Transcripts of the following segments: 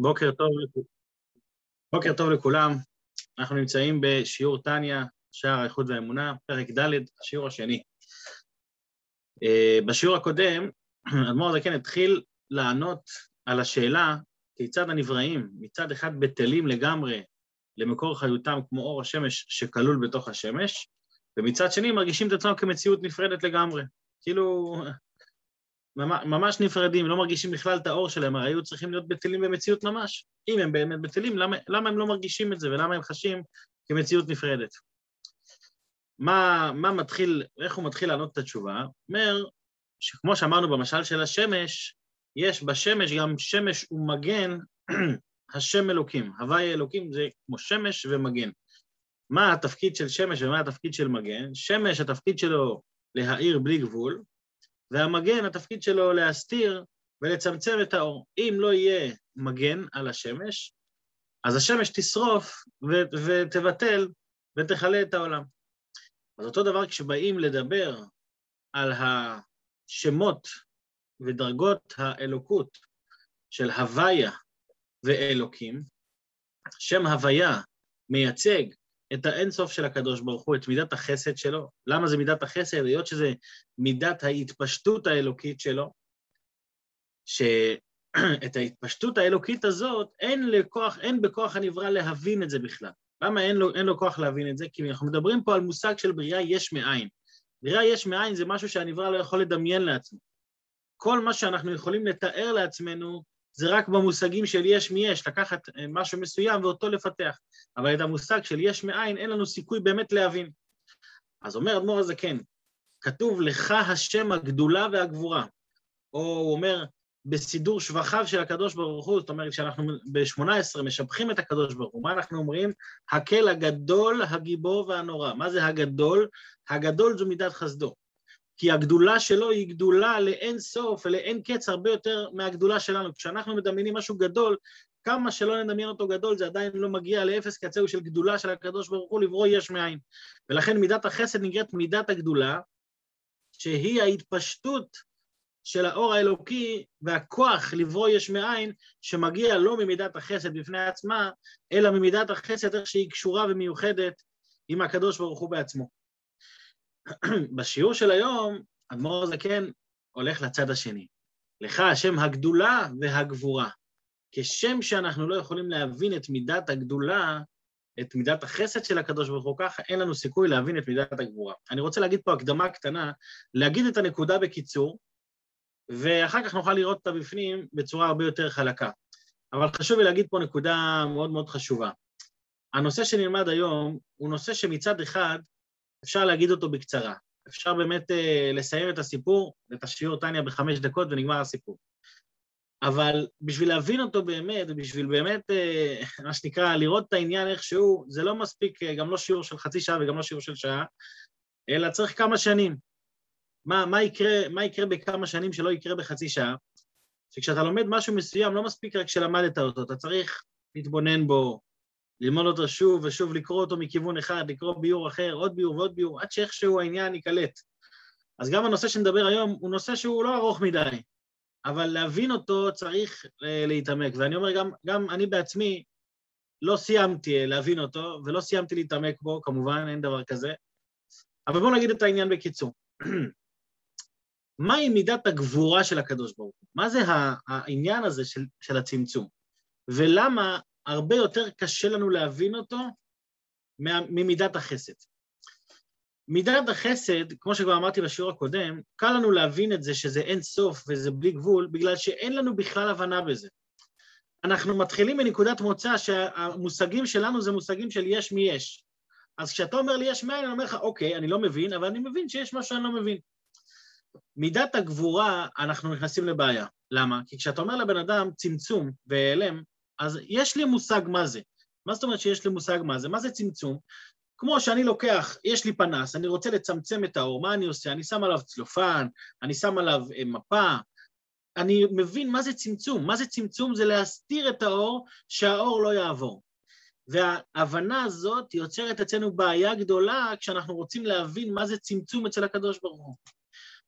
בוקר טוב, בוקר טוב לכולם. אנחנו נמצאים בשיעור טניה, שער האיחוד והאמונה, פרק ד', השיעור השני. אה, בשיעור הקודם, אדמו"ר הזקן התחיל לענות על השאלה כיצד הנבראים מצד אחד בטלים לגמרי למקור חיותם כמו אור השמש שכלול בתוך השמש, ומצד שני מרגישים את עצמם כמציאות נפרדת לגמרי. כאילו, ממש נפרדים, לא מרגישים בכלל את האור שלהם, הרי היו צריכים להיות בטלים במציאות ממש. אם הם באמת בטלים, למה, למה הם לא מרגישים את זה ולמה הם חשים כמציאות נפרדת? מה, מה מתחיל, איך הוא מתחיל לענות את התשובה? אומר שכמו שאמרנו במשל של השמש, יש בשמש גם שמש ומגן, השם אלוקים. הוואי אלוקים זה כמו שמש ומגן. מה התפקיד של שמש ומה התפקיד של מגן? שמש, התפקיד שלו להאיר בלי גבול, והמגן, התפקיד שלו להסתיר ולצמצם את האור. אם לא יהיה מגן על השמש, אז השמש תשרוף ו- ותבטל ותכלה את העולם. אז אותו דבר כשבאים לדבר על השמות ודרגות האלוקות של הוויה ואלוקים, שם הוויה מייצג את האינסוף של הקדוש ברוך הוא, את מידת החסד שלו. למה זה מידת החסד? היות שזה מידת ההתפשטות האלוקית שלו, שאת ההתפשטות האלוקית הזאת, אין, לכוח, אין בכוח הנברא להבין את זה בכלל. למה אין לו, אין לו כוח להבין את זה? כי אנחנו מדברים פה על מושג של בריאה יש מאין. בריאה יש מאין זה משהו שהנברא לא יכול לדמיין לעצמו. כל מה שאנחנו יכולים לתאר לעצמנו זה רק במושגים של יש מיש, לקחת אה, משהו מסוים ואותו לפתח. אבל את המושג של יש מאין, אין לנו סיכוי באמת להבין. אז אומר אדמו"ר הזה, כן, כתוב לך השם הגדולה והגבורה. או הוא אומר, בסידור שבחיו של הקדוש ברוך הוא, זאת אומרת, כשאנחנו ב-18 משבחים את הקדוש ברוך הוא, מה אנחנו אומרים? הקל הגדול, הגיבור והנורא. מה זה הגדול? הגדול זו מידת חסדו. כי הגדולה שלו היא גדולה לאין סוף ולאין קץ הרבה יותר מהגדולה שלנו. כשאנחנו מדמיינים משהו גדול, כמה שלא נדמיין אותו גדול, זה עדיין לא מגיע לאפס קצהו של גדולה של הקדוש ברוך הוא לברוא יש מאין. ולכן מידת החסד נקראת מידת הגדולה, שהיא ההתפשטות של האור האלוקי והכוח לברוא יש מאין, שמגיע לא ממידת החסד בפני עצמה, אלא ממידת החסד איך שהיא קשורה ומיוחדת עם הקדוש ברוך הוא בעצמו. בשיעור של היום, אדמו"ר הזקן הולך לצד השני. לך השם הגדולה והגבורה. כשם שאנחנו לא יכולים להבין את מידת הגדולה, את מידת החסד של הקדוש ברוך הוא, ככה אין לנו סיכוי להבין את מידת הגבורה. אני רוצה להגיד פה הקדמה קטנה, להגיד את הנקודה בקיצור, ואחר כך נוכל לראות אותה בפנים בצורה הרבה יותר חלקה. אבל חשוב לי להגיד פה נקודה מאוד מאוד חשובה. הנושא שנלמד היום הוא נושא שמצד אחד אפשר להגיד אותו בקצרה. אפשר באמת uh, לסיים את הסיפור, את השיעור טניה בחמש דקות ונגמר הסיפור. אבל בשביל להבין אותו באמת, ובשביל באמת, uh, מה שנקרא, לראות את העניין איכשהו, זה לא מספיק, uh, גם לא שיעור של חצי שעה וגם לא שיעור של שעה, אלא צריך כמה שנים. מה, מה, יקרה, מה יקרה בכמה שנים שלא יקרה בחצי שעה? שכשאתה לומד משהו מסוים, לא מספיק רק שלמדת אותו, אתה צריך להתבונן בו, ללמוד אותו שוב ושוב, לקרוא אותו מכיוון אחד, לקרוא ביור אחר, עוד ביור ועוד ביור, עד שאיכשהו העניין ייקלט. אז גם הנושא שנדבר היום הוא נושא שהוא לא ארוך מדי, אבל להבין אותו צריך אה, להתעמק. ואני אומר, גם, גם אני בעצמי לא סיימתי להבין אותו, ולא סיימתי להתעמק בו, כמובן, אין דבר כזה. אבל בואו נגיד את העניין בקיצור. מהי מידת הגבורה של הקדוש ברוך הוא? מה זה העניין הזה של, של הצמצום? ולמה הרבה יותר קשה לנו להבין אותו ממידת החסד. מידת החסד, כמו שכבר אמרתי בשיעור הקודם, קל לנו להבין את זה שזה אין סוף וזה בלי גבול, בגלל שאין לנו בכלל הבנה בזה. אנחנו מתחילים מנקודת מוצא שהמושגים שלנו זה מושגים של יש מי יש. אז כשאתה אומר לי יש מאין, אני אומר לך, אוקיי, אני לא מבין, אבל אני מבין שיש משהו שאני לא מבין. מידת הגבורה, אנחנו נכנסים לבעיה. למה? כי כשאתה אומר לבן אדם צמצום והיעלם, אז יש לי מושג מה זה. מה זאת אומרת שיש לי מושג מה זה? מה זה צמצום? כמו שאני לוקח, יש לי פנס, אני רוצה לצמצם את האור, מה אני עושה? אני שם עליו צלופן, אני שם עליו אה, מפה, אני מבין מה זה צמצום. מה זה צמצום? זה להסתיר את האור, שהאור לא יעבור. וההבנה הזאת יוצרת אצלנו בעיה גדולה כשאנחנו רוצים להבין מה זה צמצום אצל הקדוש ברוך הוא.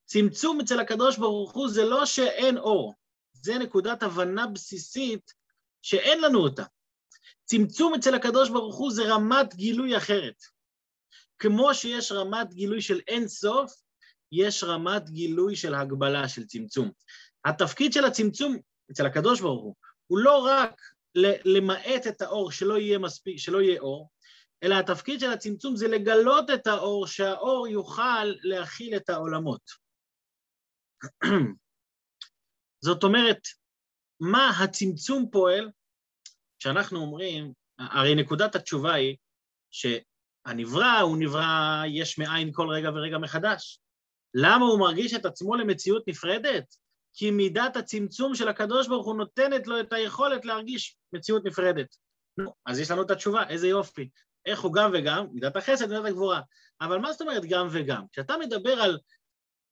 צמצום אצל הקדוש ברוך הוא זה לא שאין אור, זה נקודת הבנה בסיסית שאין לנו אותה. צמצום אצל הקדוש ברוך הוא זה רמת גילוי אחרת. כמו שיש רמת גילוי של אין סוף, יש רמת גילוי של הגבלה, של צמצום. התפקיד של הצמצום אצל הקדוש ברוך הוא, הוא לא רק למעט את האור, שלא יהיה מספיק, שלא יהיה אור, אלא התפקיד של הצמצום זה לגלות את האור, שהאור יוכל להכיל את העולמות. זאת אומרת, מה הצמצום פועל? כשאנחנו אומרים, הרי נקודת התשובה היא שהנברא הוא נברא יש מאין כל רגע ורגע מחדש. למה הוא מרגיש את עצמו למציאות נפרדת? כי מידת הצמצום של הקדוש ברוך הוא נותנת לו את היכולת להרגיש מציאות נפרדת. נו, אז יש לנו את התשובה, איזה יופי. איך הוא גם וגם? מידת החסד ומידת הגבורה. אבל מה זאת אומרת גם וגם? כשאתה מדבר על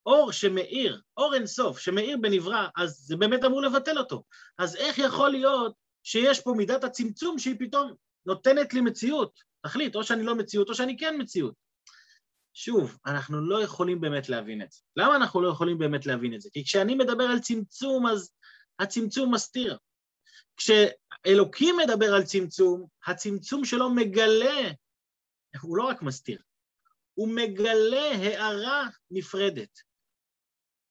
אור שמאיר, אור אינסוף, שמאיר בנברא, אז זה באמת אמור לבטל אותו. אז איך יכול להיות שיש פה מידת הצמצום שהיא פתאום נותנת לי מציאות? תחליט, או שאני לא מציאות או שאני כן מציאות. שוב, אנחנו לא יכולים באמת להבין את זה. למה אנחנו לא יכולים באמת להבין את זה? כי כשאני מדבר על צמצום, אז הצמצום מסתיר. כשאלוקים מדבר על צמצום, הצמצום שלו מגלה, הוא לא רק מסתיר, הוא מגלה הערה נפרדת.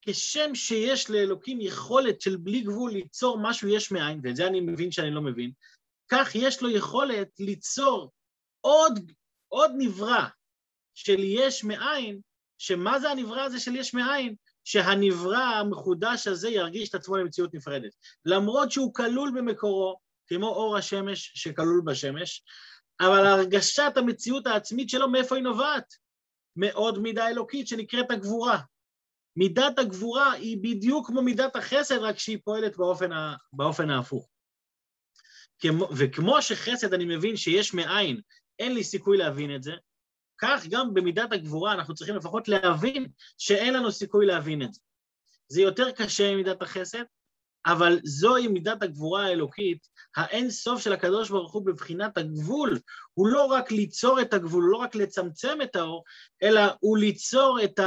כשם שיש לאלוקים יכולת של בלי גבול ליצור משהו יש מאין, ואת זה אני מבין שאני לא מבין, כך יש לו יכולת ליצור עוד, עוד נברא של יש מאין, שמה זה הנברא הזה של יש מאין? שהנברא המחודש הזה ירגיש את עצמו למציאות נפרדת. למרות שהוא כלול במקורו, כמו אור השמש שכלול בשמש, אבל הרגשת המציאות העצמית שלו, מאיפה היא נובעת? מעוד מידה אלוקית שנקראת הגבורה. מידת הגבורה היא בדיוק כמו מידת החסד, רק שהיא פועלת באופן, ה... באופן ההפוך. כמו, וכמו שחסד אני מבין שיש מאין, אין לי סיכוי להבין את זה, כך גם במידת הגבורה אנחנו צריכים לפחות להבין שאין לנו סיכוי להבין את זה. זה יותר קשה ממידת החסד, אבל זוהי מידת הגבורה האלוקית, האין סוף של הקדוש ברוך הוא בבחינת הגבול, הוא לא רק ליצור את הגבול, הוא לא רק לצמצם את האור, אלא הוא ליצור את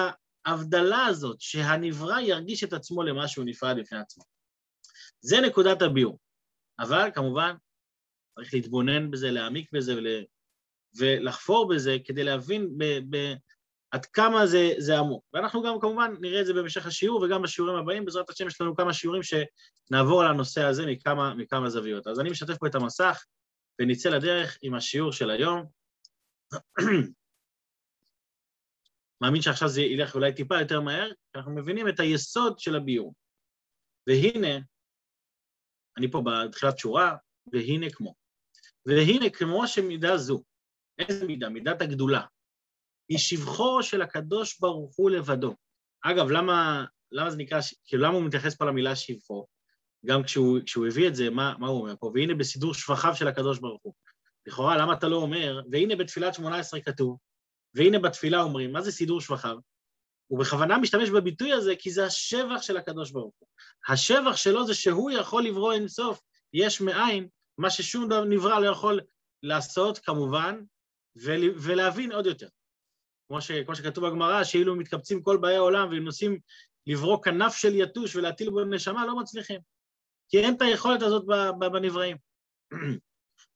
ההבדלה הזאת, שהנברא ירגיש את עצמו למשהו נפרד בפני עצמו. זה נקודת הביאור. אבל כמובן, צריך להתבונן בזה, להעמיק בזה ול... ולחפור בזה כדי להבין ב... ב... עד כמה זה, זה עמוק. ואנחנו גם כמובן נראה את זה במשך השיעור וגם בשיעורים הבאים, בעזרת השם יש לנו כמה שיעורים שנעבור על הנושא הזה מכמה, מכמה זוויות. אז אני משתף פה את המסך ונצא לדרך עם השיעור של היום. מאמין שעכשיו זה ילך אולי טיפה יותר מהר, כי אנחנו מבינים את היסוד של הביור. והנה, אני פה בתחילת שורה, והנה כמו. והנה כמו שמידה זו, איזה מידה? מידת הגדולה. היא שבחו של הקדוש ברוך הוא לבדו. אגב, למה, למה זה נקרא, כאילו למה הוא מתייחס פה למילה שבחו? גם כשהוא, כשהוא הביא את זה, מה, מה הוא אומר פה? והנה בסידור שבחיו של הקדוש ברוך הוא. לכאורה, למה אתה לא אומר, והנה בתפילת שמונה עשרה כתוב, והנה בתפילה אומרים, מה זה סידור שבחיו? הוא בכוונה משתמש בביטוי הזה כי זה השבח של הקדוש ברוך הוא. השבח שלו זה שהוא יכול לברוא אינסוף, יש מאין, מה ששום דבר נברא לא יכול לעשות, כמובן, ולהבין עוד יותר. כמו, ש, כמו שכתוב בגמרא, שאילו מתקבצים כל באי העולם ונוסעים לברוא כנף של יתוש ולהטיל בו נשמה, לא מצליחים. כי אין את היכולת הזאת בנבראים.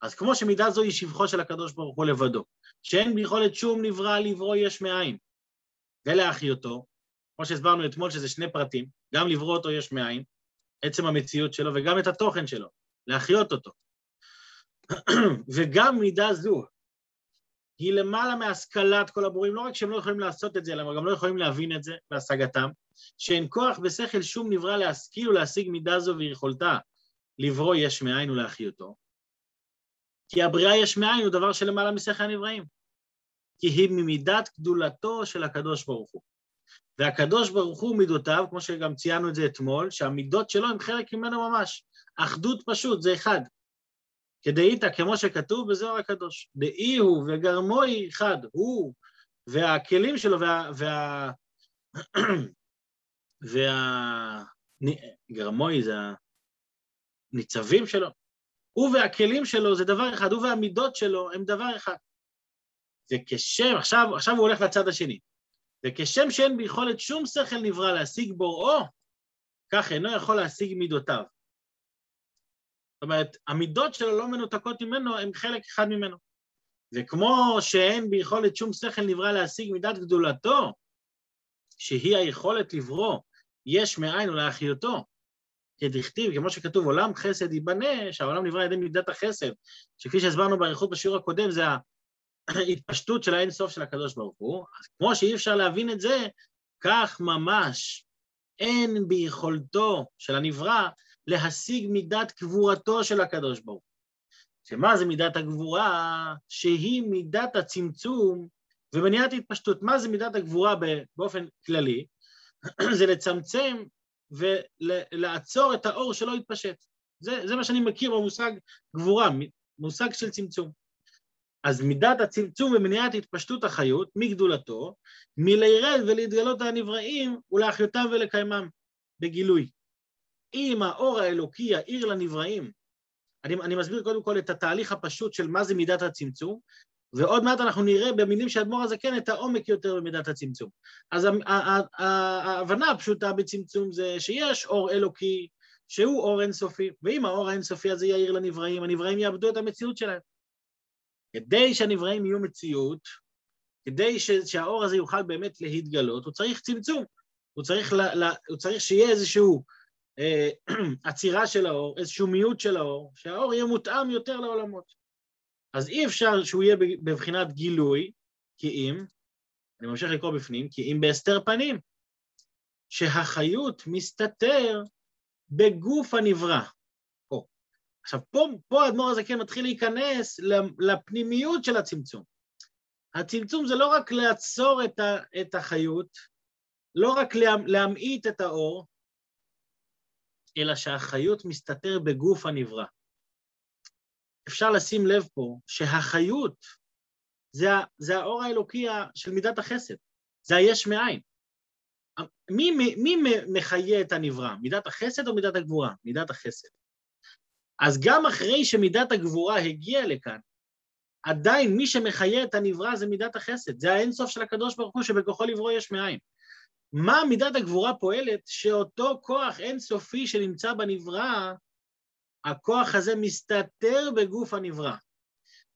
אז כמו שמידה זו היא שבחו של הקדוש ברוך הוא לבדו, שאין ביכולת שום נברא לברוא יש מאין, ולהחיותו, כמו שהסברנו אתמול שזה שני פרטים, גם לברוא אותו יש מאין, עצם המציאות שלו, וגם את התוכן שלו, להחיות אותו. וגם מידה זו, היא למעלה מהשכלת כל הבורים, לא רק שהם לא יכולים לעשות את זה, אלא גם לא יכולים להבין את זה בהשגתם, שאין כוח בשכל שום נברא להשכיל ולהשיג מידה זו ויכולתה לברוא יש מאין ולהחיותו. כי הבריאה יש מאין הוא דבר שלמעלה משכל הנבראים. כי היא ממידת גדולתו של הקדוש ברוך הוא. והקדוש ברוך הוא מידותיו, כמו שגם ציינו את זה אתמול, שהמידות שלו הם חלק ממנו ממש. אחדות פשוט, זה אחד. כדאיתא, כמו שכתוב בזוהר הקדוש, דאי הוא וגרמוי אחד, הוא והכלים שלו וה... וה... וה... גרמוי זה הניצבים שלו, הוא והכלים שלו זה דבר אחד, הוא והמידות שלו הם דבר אחד. וכשם, עכשיו, עכשיו הוא הולך לצד השני, וכשם שאין ביכולת שום שכל נברא להשיג בוראו, כך אינו יכול להשיג מידותיו. זאת אומרת, המידות שלו לא מנותקות ממנו, הן חלק אחד ממנו. וכמו שאין ביכולת שום שכל נברא להשיג מידת גדולתו, שהיא היכולת לברוא יש מאין ולהחיותו, כדכתיב, כמו שכתוב, עולם חסד ייבנה, שהעולם נברא על ידי מידת החסד, שכפי שהסברנו באריכות בשיעור הקודם, זה ההתפשטות של האין סוף של הקדוש ברוך הוא, אז כמו שאי אפשר להבין את זה, כך ממש אין ביכולתו של הנברא להשיג מידת קבורתו של הקדוש ברוך הוא. שמה זה מידת הגבורה? שהיא מידת הצמצום ומניעת התפשטות. מה זה מידת הגבורה באופן כללי? זה לצמצם ולעצור את האור שלא יתפשט. זה, זה מה שאני מכיר במושג גבורה, מושג של צמצום. אז מידת הצמצום ומניעת התפשטות החיות מגדולתו, מלירד ולהתגלות הנבראים ולהחיותם ולקיימם בגילוי. אם האור האלוקי יאיר לנבראים, אני, אני מסביר קודם כל את התהליך הפשוט של מה זה מידת הצמצום, ועוד מעט אנחנו נראה במילים של אדמו"ר הזקן את העומק יותר במידת הצמצום. אז ההבנה הפשוטה בצמצום זה שיש אור אלוקי שהוא אור אינסופי, ואם האור האינסופי הזה יאיר לנבראים, הנבראים יאבדו את המציאות שלהם. כדי שהנבראים יהיו מציאות, כדי שהאור הזה יוכל באמת להתגלות, הוא צריך צמצום. הוא צריך, לה, הוא צריך שיהיה איזושהי אה, עצירה של האור, איזשהו מיעוט של האור, שהאור יהיה מותאם יותר לעולמות. אז אי אפשר שהוא יהיה בבחינת גילוי, כי אם, אני ממשיך לקרוא בפנים, כי אם בהסתר פנים, שהחיות מסתתר בגוף הנברא. פה. עכשיו, פה, פה האדמו"ר הזה כן מתחיל להיכנס לפנימיות של הצמצום. הצמצום זה לא רק לעצור את, ה, את החיות, לא רק לה, להמעיט את האור, אלא שהחיות מסתתר בגוף הנברא. אפשר לשים לב פה שהחיות זה, זה האור האלוקי של מידת החסד, זה היש מאין. מי, מי, מי מחיה את הנברא, מידת החסד או מידת הגבורה? מידת החסד. אז גם אחרי שמידת הגבורה הגיעה לכאן, עדיין מי שמחיה את הנברא זה מידת החסד, זה האינסוף של הקדוש ברוך הוא שבכוחו לברוא יש מאין. מה מידת הגבורה פועלת? שאותו כוח אינסופי שנמצא בנברא, הכוח הזה מסתתר בגוף הנברא.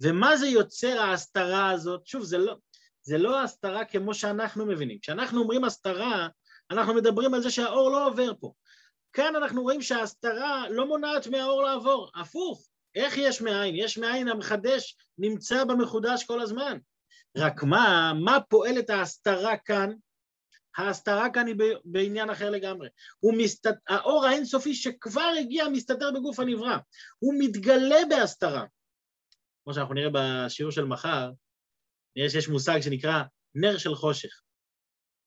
ומה זה יוצר ההסתרה הזאת? שוב, זה לא, זה לא הסתרה כמו שאנחנו מבינים. כשאנחנו אומרים הסתרה, אנחנו מדברים על זה שהאור לא עובר פה. כאן אנחנו רואים שההסתרה לא מונעת מהאור לעבור, הפוך. איך יש מאין? יש מאין המחדש נמצא במחודש כל הזמן. רק מה, מה פועלת ההסתרה כאן? ההסתרה כאן היא בעניין אחר לגמרי. מסת... האור האינסופי שכבר הגיע מסתתר בגוף הנברא. הוא מתגלה בהסתרה. כמו שאנחנו נראה בשיעור של מחר, נראה שיש מושג שנקרא נר של חושך.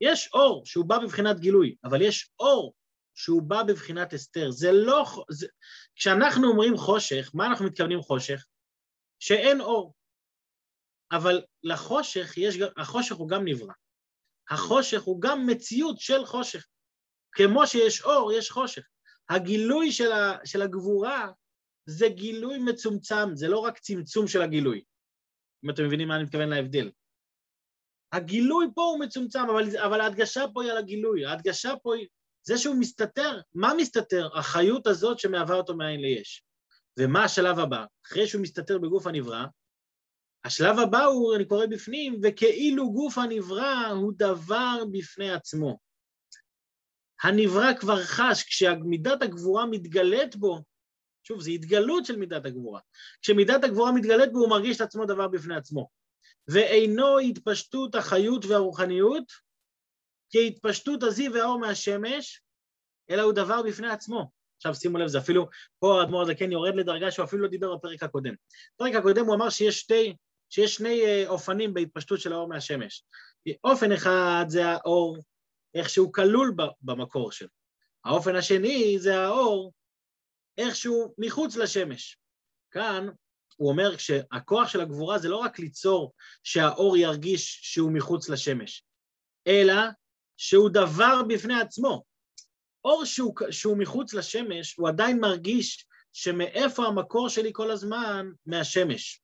יש אור שהוא בא בבחינת גילוי, אבל יש אור שהוא בא בבחינת הסתר. זה לא... זה... כשאנחנו אומרים חושך, מה אנחנו מתכוונים חושך? שאין אור. אבל לחושך יש... החושך הוא גם נברא. החושך הוא גם מציאות של חושך. כמו שיש אור, יש חושך. הגילוי של, ה, של הגבורה זה גילוי מצומצם, זה לא רק צמצום של הגילוי, אם אתם מבינים מה אני מתכוון להבדל. הגילוי פה הוא מצומצם, אבל, אבל ההדגשה פה היא על הגילוי, ההדגשה פה היא זה שהוא מסתתר. מה מסתתר? החיות הזאת שמהווה אותו מאין ליש. ומה השלב הבא? אחרי שהוא מסתתר בגוף הנברא, השלב הבא הוא, אני קורא בפנים, וכאילו גוף הנברא הוא דבר בפני עצמו. הנברא כבר חש, כשמידת הגבורה מתגלית בו, שוב, זו התגלות של מידת הגבורה. כשמידת הגבורה מתגלית בו, הוא מרגיש את עצמו דבר בפני עצמו. ואינו התפשטות החיות והרוחניות, כהתפשטות הזיו והאור מהשמש, אלא הוא דבר בפני עצמו. עכשיו שימו לב, זה אפילו, פה האדמו"ר הזה כן יורד לדרגה שהוא אפילו לא דיבר בפרק הקודם. בפרק הקודם הוא אמר שיש שתי שיש שני אה, אופנים בהתפשטות של האור מהשמש. אופן אחד זה האור, איך שהוא כלול במקור שלו. האופן השני זה האור, איך שהוא מחוץ לשמש. כאן הוא אומר שהכוח של הגבורה זה לא רק ליצור שהאור ירגיש שהוא מחוץ לשמש, אלא שהוא דבר בפני עצמו. אור שהוא, שהוא מחוץ לשמש, הוא עדיין מרגיש שמאיפה המקור שלי כל הזמן? מהשמש.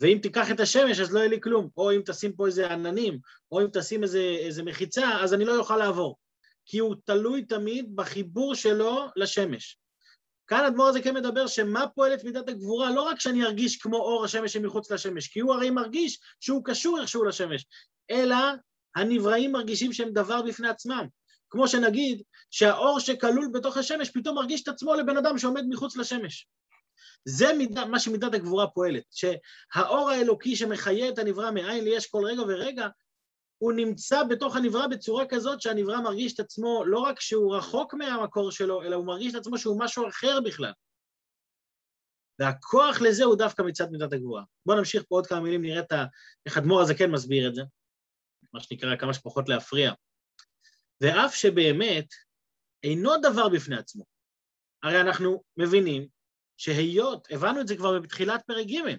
ואם תיקח את השמש אז לא יהיה לי כלום, או אם תשים פה איזה עננים, או אם תשים איזה, איזה מחיצה, אז אני לא אוכל לעבור. כי הוא תלוי תמיד בחיבור שלו לשמש. כאן אדמו"ר הזה כן מדבר שמה פועלת מידת הגבורה, לא רק שאני ארגיש כמו אור השמש שמחוץ לשמש, כי הוא הרי מרגיש שהוא קשור איכשהו לשמש, אלא הנבראים מרגישים שהם דבר בפני עצמם. כמו שנגיד שהאור שכלול בתוך השמש פתאום מרגיש את עצמו לבן אדם שעומד מחוץ לשמש. זה מידה, מה שמידת הגבורה פועלת, שהאור האלוקי שמחיה את הנברא מאין ליש כל רגע ורגע, הוא נמצא בתוך הנברא בצורה כזאת שהנברא מרגיש את עצמו, לא רק שהוא רחוק מהמקור שלו, אלא הוא מרגיש את עצמו שהוא משהו אחר בכלל. והכוח לזה הוא דווקא מצד מידת הגבורה. בואו נמשיך פה עוד כמה מילים, נראה את ה... איך אדמו"ר מסביר את זה, מה שנקרא כמה שפחות להפריע. ואף שבאמת אינו דבר בפני עצמו. הרי אנחנו מבינים שהיות, הבנו את זה כבר בתחילת פרק ג',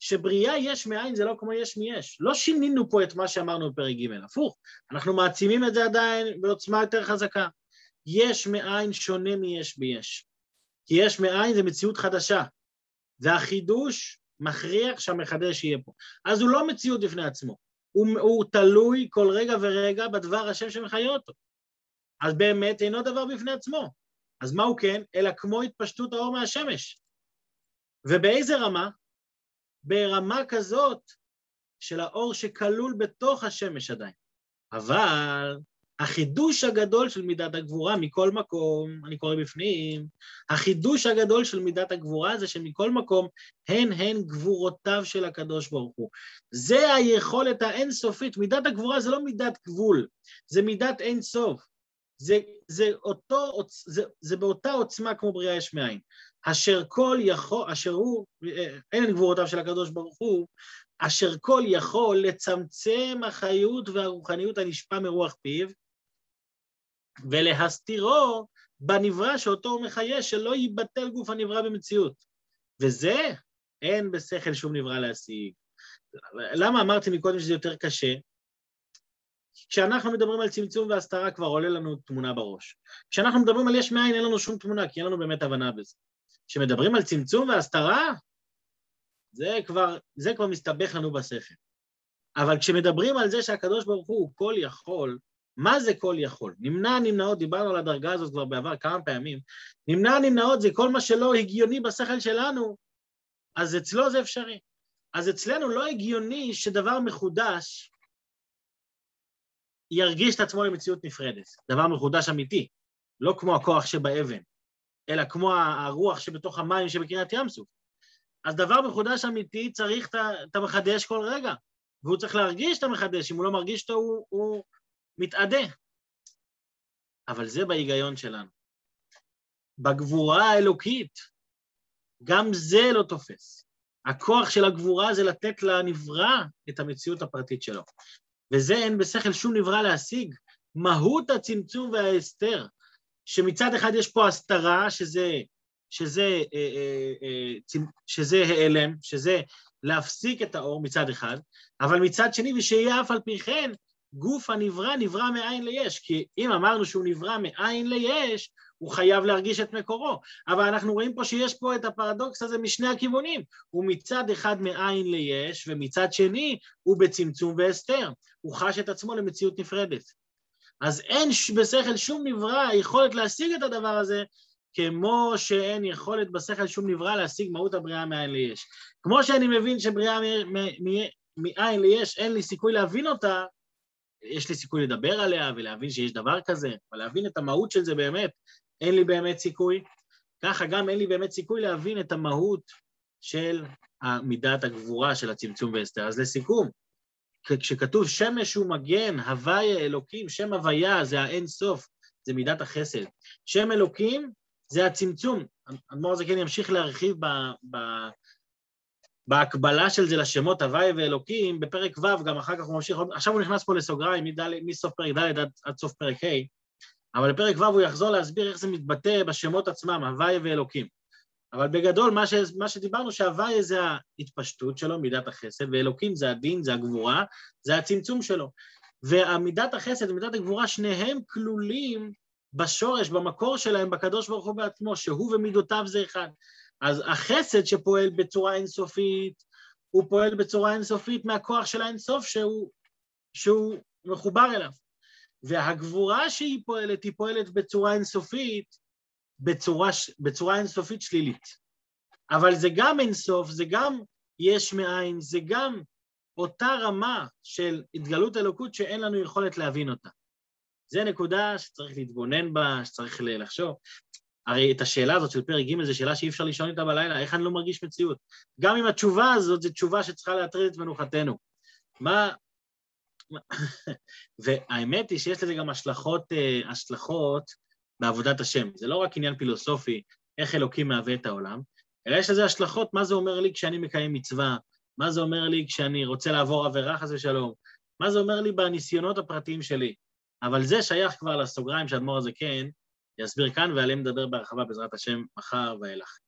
שבריאה יש מאין זה לא כמו יש מיש. לא שינינו פה את מה שאמרנו בפרק ג', הפוך, אנחנו מעצימים את זה עדיין בעוצמה יותר חזקה. יש מאין שונה מיש ביש. כי יש מאין זה מציאות חדשה, והחידוש מכריח שהמחדש יהיה פה. אז הוא לא מציאות בפני עצמו, הוא, הוא תלוי כל רגע ורגע בדבר השם שמחיה אותו. אז באמת אינו דבר בפני עצמו. אז מה הוא כן? אלא כמו התפשטות האור מהשמש. ובאיזה רמה? ברמה כזאת של האור שכלול בתוך השמש עדיין. אבל החידוש הגדול של מידת הגבורה מכל מקום, אני קורא בפנים, החידוש הגדול של מידת הגבורה זה שמכל מקום הן הן גבורותיו של הקדוש ברוך הוא. זה היכולת האינסופית, מידת הגבורה זה לא מידת גבול, זה מידת אינסוף. זה, זה, אותו, זה, זה באותה עוצמה כמו בריאה יש מאין. אשר כל יכול, אשר הוא, אין גבורותיו של הקדוש ברוך הוא, אשר כל יכול לצמצם החיות והרוחניות הנשפע מרוח פיו, ולהסתירו בנברא שאותו הוא מחיה, שלא ייבטל גוף הנברא במציאות. וזה אין בשכל שום נברא להשיג. למה אמרתי מקודם שזה יותר קשה? כשאנחנו מדברים על צמצום והסתרה כבר עולה לנו תמונה בראש. כשאנחנו מדברים על יש מאין אין לנו שום תמונה, כי אין לנו באמת הבנה בזה. כשמדברים על צמצום והסתרה, זה כבר, זה כבר מסתבך לנו בשכל. אבל כשמדברים על זה שהקדוש ברוך הוא כל יכול, מה זה כל יכול? נמנע נמנעות, דיברנו על הדרגה הזאת כבר בעבר כמה פעמים, נמנע נמנעות זה כל מה שלא הגיוני בשכל שלנו, אז אצלו זה אפשרי. אז אצלנו לא הגיוני שדבר מחודש ירגיש את עצמו למציאות נפרדת, דבר מחודש אמיתי, לא כמו הכוח שבאבן, אלא כמו הרוח שבתוך המים שבקריית ים סוף. אז דבר מחודש אמיתי צריך את המחדש כל רגע, והוא צריך להרגיש את המחדש, אם הוא לא מרגיש אותו הוא, הוא מתאדה. אבל זה בהיגיון שלנו. בגבורה האלוקית, גם זה לא תופס. הכוח של הגבורה זה לתת לנברא את המציאות הפרטית שלו. וזה אין בשכל שום נברא להשיג. מהות הצמצום וההסתר, שמצד אחד יש פה הסתרה, שזה, שזה, אה, אה, אה, שזה העלם, שזה להפסיק את האור מצד אחד, אבל מצד שני, ושיהיה אף על פי כן, גוף הנברא נברא מאין ליש, כי אם אמרנו שהוא נברא מאין ליש, הוא חייב להרגיש את מקורו. אבל אנחנו רואים פה שיש פה את הפרדוקס הזה משני הכיוונים. הוא מצד אחד מאין ליש, ומצד שני הוא בצמצום והסתר. הוא חש את עצמו למציאות נפרדת. אז אין בשכל שום נברא יכולת להשיג את הדבר הזה, כמו שאין יכולת בשכל שום נברא להשיג מהות הבריאה מאין ליש. כמו שאני מבין שבריאה מאין ליש, אין לי סיכוי להבין אותה, יש לי סיכוי לדבר עליה ולהבין שיש דבר כזה, אבל להבין את המהות של זה באמת, אין לי באמת סיכוי. ככה גם אין לי באמת סיכוי להבין את המהות של מידת הגבורה של הצמצום והסתר. אז לסיכום, כשכתוב שמש הוא מגן, הוויה אלוקים, שם הוויה זה האין סוף, זה מידת החסד. שם אלוקים זה הצמצום. אדמו"ר כן ימשיך להרחיב ב, ב, בהקבלה של זה לשמות הוואי ואלוקים, בפרק ו', גם אחר כך הוא ממשיך, עכשיו הוא נכנס פה לסוגריים מסוף פרק ד' עד, עד סוף פרק ה', אבל בפרק ו' הוא יחזור להסביר איך זה מתבטא בשמות עצמם, הוואי ואלוקים. אבל בגדול, מה, ש, מה שדיברנו, שהוואי זה ההתפשטות שלו, מידת החסד, ואלוקים זה הדין, זה הגבורה, זה הצמצום שלו. והמידת החסד ומידת הגבורה, שניהם כלולים בשורש, במקור שלהם, בקדוש ברוך הוא בעצמו, שהוא ומידותיו זה אחד. אז החסד שפועל בצורה אינסופית, הוא פועל בצורה אינסופית מהכוח של האינסוף שהוא, שהוא מחובר אליו. והגבורה שהיא פועלת, היא פועלת בצורה אינסופית בצורה, בצורה אינסופית שלילית. אבל זה גם אינסוף, זה גם יש מאין, זה גם אותה רמה של התגלות אלוקות שאין לנו יכולת להבין אותה. זו נקודה שצריך להתבונן בה, שצריך לחשוב. הרי את השאלה הזאת של פרק ג' זו שאלה שאי אפשר לישון איתה בלילה, איך אני לא מרגיש מציאות? גם אם התשובה הזאת זו תשובה שצריכה להטריד את מנוחתנו. מה... והאמת היא שיש לזה גם השלכות, אה, השלכות בעבודת השם. זה לא רק עניין פילוסופי, איך אלוקים מהווה את העולם, אלא יש לזה השלכות, מה זה אומר לי כשאני מקיים מצווה, מה זה אומר לי כשאני רוצה לעבור עבירה חס ושלום, מה זה אומר לי בניסיונות הפרטיים שלי. אבל זה שייך כבר לסוגריים שאדמו"ר הזה כן יסביר כאן, ועליהם נדבר בהרחבה בעזרת השם מחר ואילך.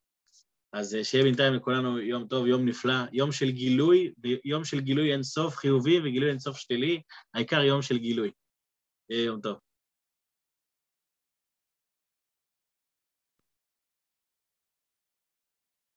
אז אה, שיהיה בינתיים לכולנו יום טוב, יום נפלא, יום של גילוי, יום של גילוי אינסוף חיובי וגילוי אינסוף שלילי, העיקר יום של גילוי. יום טוב.